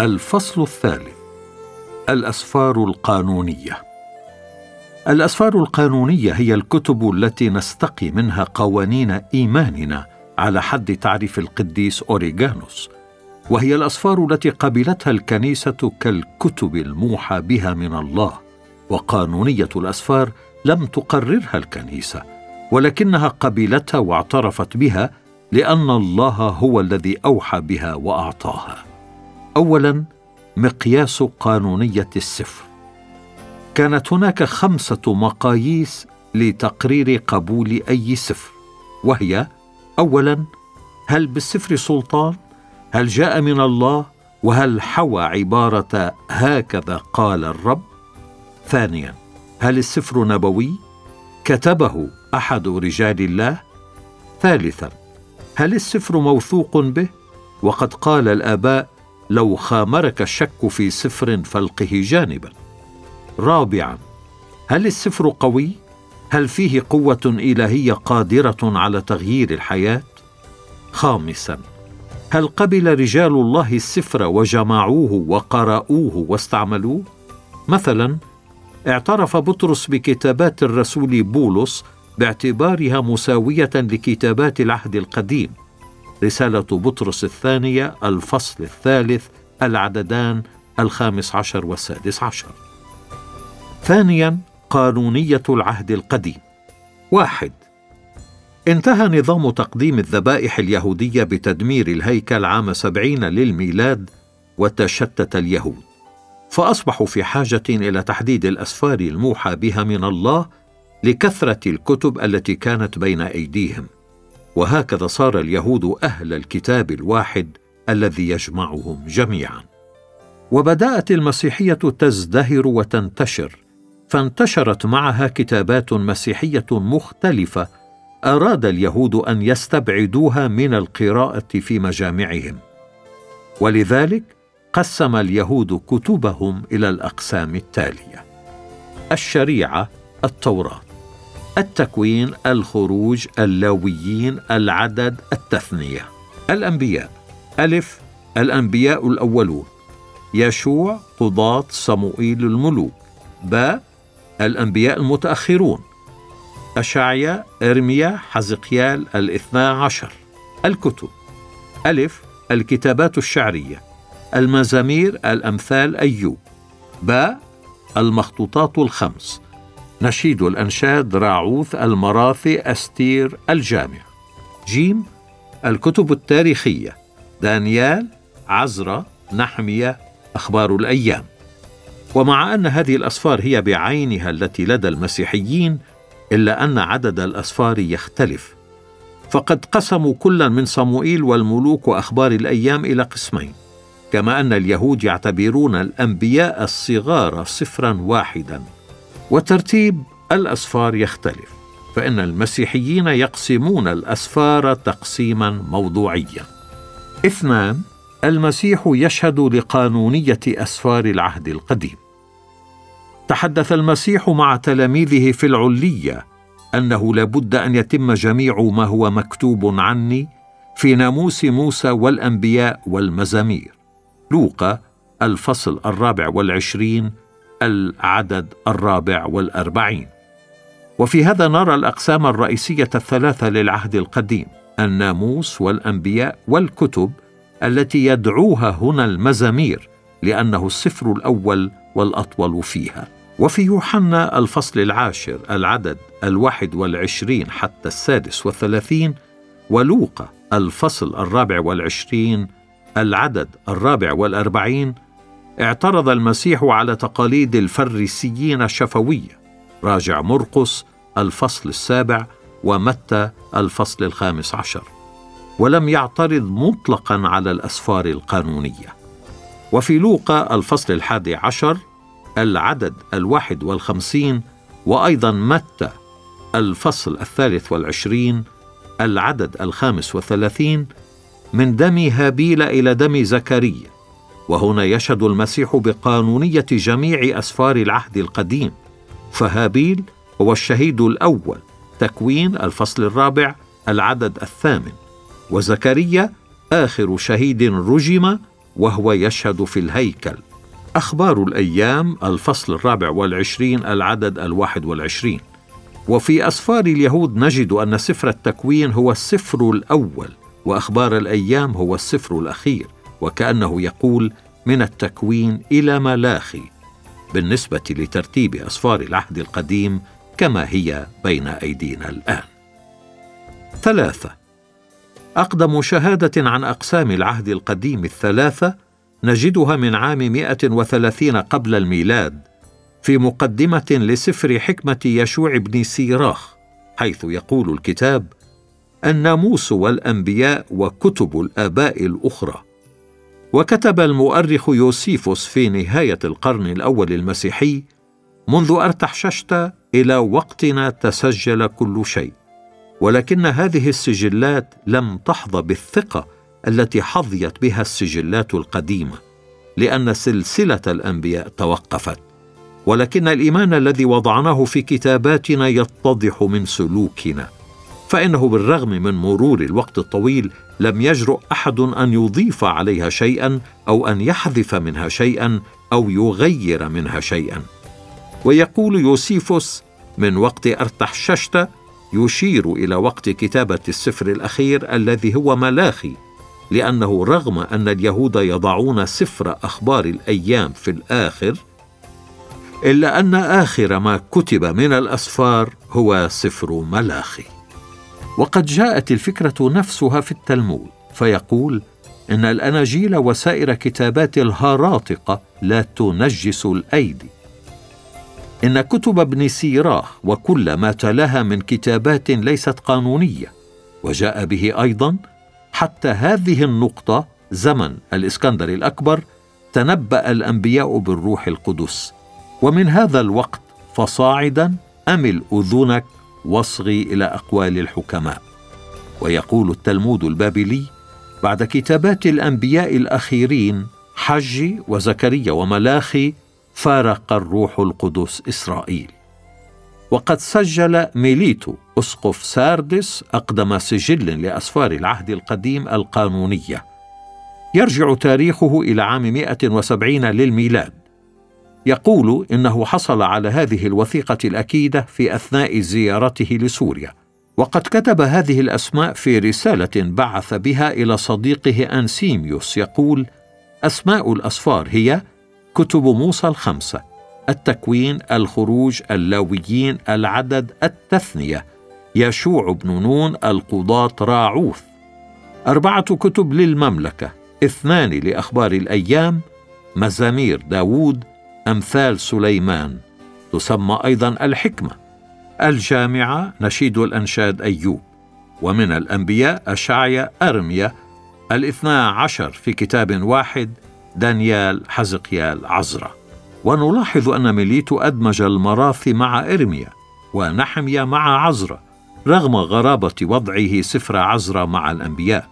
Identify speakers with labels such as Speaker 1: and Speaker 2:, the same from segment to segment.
Speaker 1: الفصل الثالث الأسفار القانونية. الأسفار القانونية هي الكتب التي نستقي منها قوانين إيماننا على حد تعريف القديس أوريغانوس وهي الأسفار التي قبلتها الكنيسة كالكتب الموحى بها من الله وقانونية الأسفار لم تقررها الكنيسة ولكنها قبلتها واعترفت بها لأن الله هو الذي أوحى بها وأعطاها. اولا مقياس قانونية السفر. كانت هناك خمسة مقاييس لتقرير قبول أي سفر وهي اولا هل بالسفر سلطان؟ هل جاء من الله؟ وهل حوى عبارة هكذا قال الرب؟ ثانيا هل السفر نبوي؟ كتبه أحد رجال الله؟ ثالثا هل السفر موثوق به؟ وقد قال الآباء لو خامرك الشك في سفر فالقه جانبا. رابعا هل السفر قوي؟ هل فيه قوة إلهية قادرة على تغيير الحياة؟ خامسا هل قبل رجال الله السفر وجمعوه وقرأوه واستعملوه؟ مثلا اعترف بطرس بكتابات الرسول بولس باعتبارها مساوية لكتابات العهد القديم. رسالة بطرس الثانية الفصل الثالث العددان الخامس عشر والسادس عشر. ثانيا قانونية العهد القديم. واحد. انتهى نظام تقديم الذبائح اليهودية بتدمير الهيكل عام سبعين للميلاد وتشتت اليهود. فأصبحوا في حاجة إلى تحديد الأسفار الموحى بها من الله لكثرة الكتب التي كانت بين أيديهم. وهكذا صار اليهود أهل الكتاب الواحد الذي يجمعهم جميعا. وبدأت المسيحية تزدهر وتنتشر فانتشرت معها كتابات مسيحية مختلفة أراد اليهود أن يستبعدوها من القراءة في مجامعهم. ولذلك قسم اليهود كتبهم إلى الأقسام التالية الشريعة التوراة. التكوين الخروج اللاويين العدد التثنية. الأنبياء. ألف. الأنبياء الأولون. يشوع قضاة صموئيل الملوك. باء الأنبياء المتأخرون. أشعيا إرميا حزقيال الاثنا عشر. الكتب. ألف. الكتابات الشعرية. المزامير الأمثال أيوب. باء المخطوطات الخمس. نشيد الأنشاد راعوث المراثي أستير الجامع. جيم الكتب التاريخية. دانيال عزرا نحمية أخبار الأيام. ومع أن هذه الأسفار هي بعينها التي لدى المسيحيين إلا أن عدد الأسفار يختلف. فقد قسموا كلا من صموئيل والملوك وأخبار الأيام إلى قسمين. كما أن اليهود يعتبرون الأنبياء الصغار صفرا واحدا. وترتيب الأسفار يختلف فإن المسيحيين يقسمون الأسفار تقسيما موضوعيا. اثنان المسيح يشهد لقانونية أسفار العهد القديم. تحدث المسيح مع تلاميذه في العلية أنه لابد أن يتم جميع ما هو مكتوب عني في ناموس موسى والأنبياء والمزامير. لوقا الفصل الرابع والعشرين العدد الرابع والأربعين. وفي هذا نرى الأقسام الرئيسية الثلاثة للعهد القديم الناموس والأنبياء والكتب التي يدعوها هنا المزامير لأنه السفر الأول والأطول فيها. وفي يوحنا الفصل العاشر العدد الواحد والعشرين حتى السادس والثلاثين ولوقا الفصل الرابع والعشرين العدد الرابع والأربعين اعترض المسيح على تقاليد الفريسيين الشفوية. راجع مرقس الفصل السابع ومتى الفصل الخامس عشر. ولم يعترض مطلقا على الأسفار القانونية. وفي لوقا الفصل الحادي عشر العدد الواحد والخمسين وأيضا متى الفصل الثالث والعشرين العدد الخامس والثلاثين من دم هابيل إلى دم زكريا. وهنا يشهد المسيح بقانونية جميع أسفار العهد القديم. فهابيل هو الشهيد الأول تكوين الفصل الرابع العدد الثامن. وزكريا آخر شهيد رجم وهو يشهد في الهيكل. أخبار الأيام الفصل الرابع والعشرين العدد الواحد والعشرين. وفي أسفار اليهود نجد أن سفر التكوين هو السفر الأول وأخبار الأيام هو السفر الأخير. وكأنه يقول من التكوين إلى ملاخي بالنسبة لترتيب أسفار العهد القديم كما هي بين أيدينا الآن. ثلاثة أقدم شهادة عن أقسام العهد القديم الثلاثة نجدها من عام 130 قبل الميلاد في مقدمة لسفر حكمة يشوع بن سيراخ حيث يقول الكتاب الناموس والأنبياء وكتب الآباء الأخرى. وكتب المؤرخ يوسيفوس في نهاية القرن الأول المسيحي منذ أرتحششت إلى وقتنا تسجل كل شيء. ولكن هذه السجلات لم تحظى بالثقة التي حظيت بها السجلات القديمة لأن سلسلة الأنبياء توقفت. ولكن الإيمان الذي وضعناه في كتاباتنا يتضح من سلوكنا. فإنه بالرغم من مرور الوقت الطويل لم يجرؤ أحد أن يضيف عليها شيئا أو أن يحذف منها شيئا أو يغير منها شيئا. ويقول يوسيفوس من وقت أرتحششت يشير إلى وقت كتابة السفر الأخير الذي هو ملاخي لأنه رغم أن اليهود يضعون سفر أخبار الأيام في الآخر إلا أن آخر ما كتب من الأسفار هو سفر ملاخي. وقد جاءت الفكرة نفسها في التلمود فيقول إن الأناجيل وسائر كتابات الهراطقه لا تنجس الأيدي. إن كتب ابن سيراخ وكل ما تلاها من كتابات ليست قانونية وجاء به أيضا حتى هذه النقطة زمن الإسكندر الأكبر تنبأ الأنبياء بالروح القدس ومن هذا الوقت فصاعدا امل اذنك واصغي إلى أقوال الحكماء. ويقول التلمود البابلي بعد كتابات الأنبياء الأخيرين حج وزكريا وملاخي فارق الروح القدس إسرائيل. وقد سجل ميليتو أسقف ساردس أقدم سجل لأسفار العهد القديم القانونية. يرجع تاريخه إلى عام 170 للميلاد. يقول إنه حصل على هذه الوثيقة الأكيدة في أثناء زيارته لسوريا. وقد كتب هذه الأسماء في رسالة بعث بها إلى صديقه أنسيميوس يقول أسماء الأسفار هي كتب موسى الخمسة التكوين الخروج اللاويين العدد التثنية يشوع بن نون القضاة راعوث. أربعة كتب للمملكة اثنان لأخبار الأيام مزامير داوود أمثال سليمان تسمى أيضا الحكمة. الجامعة نشيد الأنشاد أيوب ومن الأنبياء اشعيا أرميا الاثنا عشر في كتاب واحد دانيال حزقيال عزرا. ونلاحظ أن ميليتو أدمج المراثي مع إرميا ونحميا مع عزرا رغم غرابة وضعه سفر عزرا مع الأنبياء.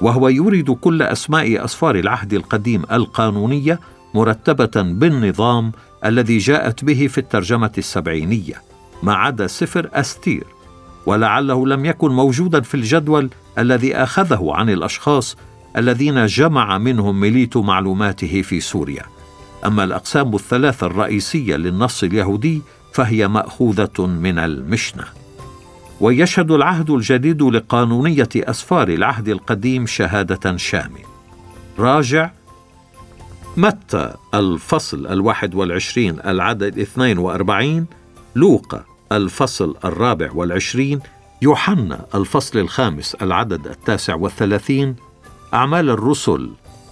Speaker 1: وهو يورد كل أسماء أسفار العهد القديم القانونية مرتبة بالنظام الذي جاءت به في الترجمة السبعينية ما عدا سفر أستير ولعله لم يكن موجودا في الجدول الذي أخذه عن الأشخاص الذين جمع منهم ميليتو معلوماته في سوريا. أما الأقسام الثلاثة الرئيسية للنص اليهودي فهي مأخوذة من المشنة. ويشهد العهد الجديد لقانونية أسفار العهد القديم شهادة شامله راجع متى الفصل الواحد والعشرين العدد اثنين وأربعين؟ لوقا الفصل الرابع والعشرين يوحنا الفصل الخامس العدد التاسع والثلاثين؟ أعمال الرسل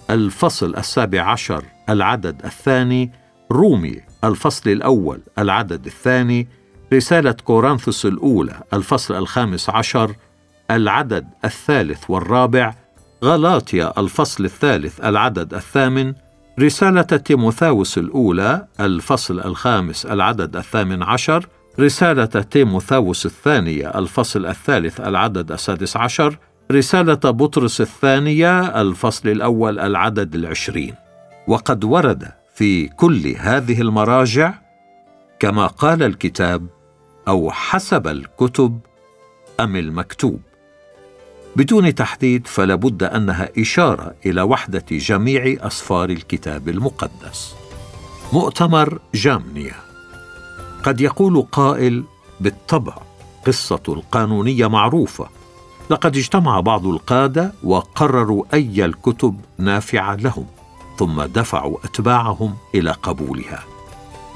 Speaker 1: الفصل السابع عشر العدد الثاني؟ رومي الفصل الأول العدد الثاني؟ رسالة كورنثوس الأولى الفصل الخامس عشر العدد الثالث والرابع؟ غلاطيا الفصل الثالث العدد الثامن؟ رسالة تيموثاوس الأولى الفصل الخامس العدد الثامن عشر. رسالة تيموثاوس الثانية الفصل الثالث العدد السادس عشر. رسالة بطرس الثانية الفصل الأول العدد العشرين. وقد ورد في كل هذه المراجع كما قال الكتاب أو حسب الكتب أم المكتوب. بدون تحديد فلا بد أنها إشارة إلى وحدة جميع اسفار الكتاب المقدس. مؤتمر جامنيا. قد يقول قائل بالطبع قصة القانونية معروفة. لقد اجتمع بعض القادة وقرروا أي الكتب نافعة لهم ثم دفعوا أتباعهم إلى قبولها.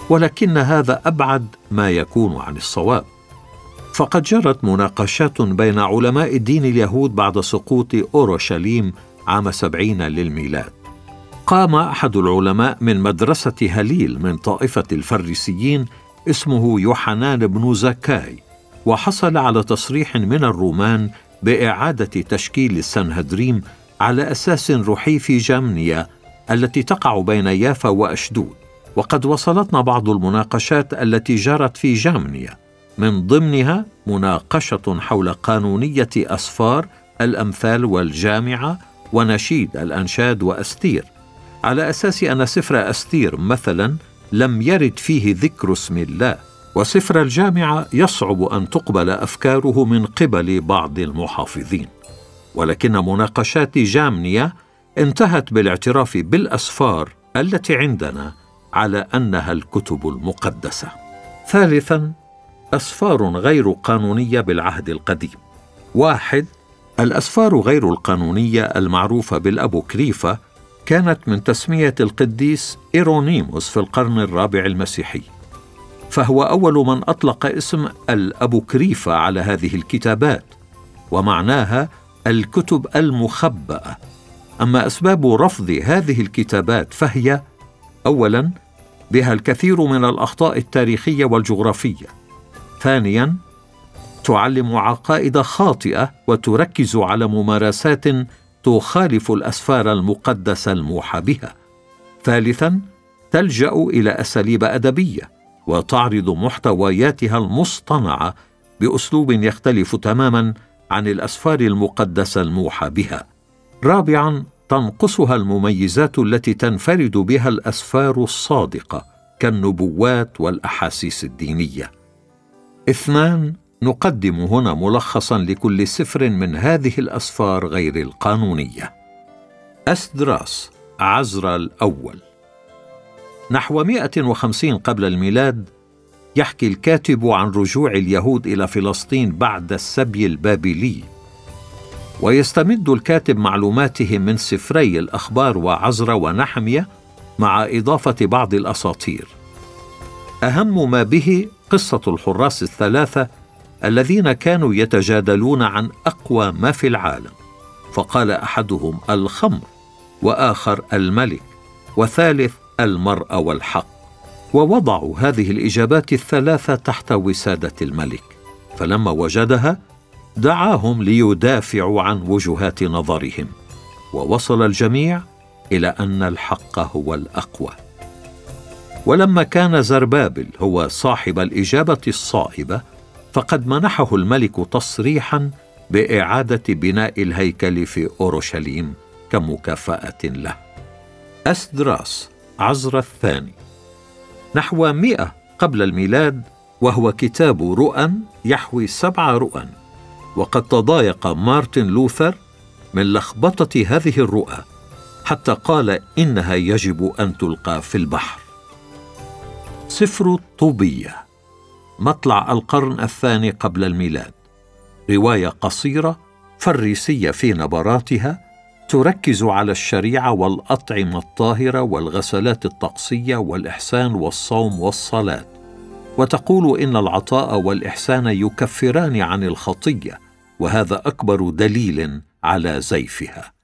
Speaker 1: ولكن هذا أبعد ما يكون عن الصواب. فقد جرت مناقشات بين علماء الدين اليهود بعد سقوط أورشليم عام سبعين للميلاد. قام أحد العلماء من مدرسة هليل من طائفة الفريسيين اسمه يوحنان بن زكاي وحصل على تصريح من الرومان بإعادة تشكيل السنهدريم على أساس روحي في جامنيا التي تقع بين يافا وأشدود. وقد وصلتنا بعض المناقشات التي جرت في جامنيا. من ضمنها مناقشة حول قانونية أسفار الأمثال والجامعة ونشيد الأنشاد وأستير. على أساس أن سفر أستير مثلا لم يرد فيه ذكر اسم الله وسفر الجامعة يصعب أن تقبل أفكاره من قبل بعض المحافظين. ولكن مناقشات جامنيا انتهت بالاعتراف بالأسفار التي عندنا على أنها الكتب المقدسة. ثالثا أسفار غير قانونية بالعهد القديم. واحد الأسفار غير القانونية المعروفة بالابوكريفه كانت من تسمية القديس إيرونيموس في القرن الرابع المسيحي فهو أول من أطلق اسم الابوكريفه على هذه الكتابات ومعناها الكتب المخبأة. أما أسباب رفض هذه الكتابات فهي اولا بها الكثير من الأخطاء التاريخية والجغرافية. ثانيا تعلم عقائد خاطئة وتركز على ممارسات تخالف الأسفار المقدسة الموحى بها. ثالثا تلجأ إلى أساليب أدبية وتعرض محتوياتها المصطنعة بأسلوب يختلف تماما عن الأسفار المقدسة الموحى بها. رابعا تنقصها المميزات التي تنفرد بها الأسفار الصادقة كالنبوات والأحاسيس الدينية. اثنان نقدم هنا ملخصا لكل سفر من هذه الأسفار غير القانونية. اسدراس عزرا الأول. نحو 150 قبل الميلاد يحكي الكاتب عن رجوع اليهود إلى فلسطين بعد السبي البابلي. ويستمد الكاتب معلوماته من سفري الأخبار وعزرا ونحمية مع إضافة بعض الأساطير. أهم ما به قصة الحراس الثلاثة الذين كانوا يتجادلون عن أقوى ما في العالم. فقال أحدهم الخمر وآخر الملك وثالث المراه والحق. ووضعوا هذه الإجابات الثلاثة تحت وسادة الملك. فلما وجدها دعاهم ليدافعوا عن وجهات نظرهم. ووصل الجميع إلى أن الحق هو الأقوى. ولما كان زربابل هو صاحب الإجابة الصائبة فقد منحه الملك تصريحا بإعادة بناء الهيكل في أورشليم كمكافأة له. اسدراس عزر الثاني. نحو مئة قبل الميلاد وهو كتاب رؤى يحوي سبع رؤى وقد تضايق مارتن لوثر من لخبطة هذه الرؤى حتى قال إنها يجب أن تلقى في البحر. سفر الطوبيه مطلع القرن الثاني قبل الميلاد. رواية قصيرة فريسية في نبراتها تركز على الشريعة والأطعمة الطاهرة والغسلات الطقسية والإحسان والصوم والصلاة. وتقول إن العطاء والإحسان يكفران عن الخطية وهذا أكبر دليل على زيفها.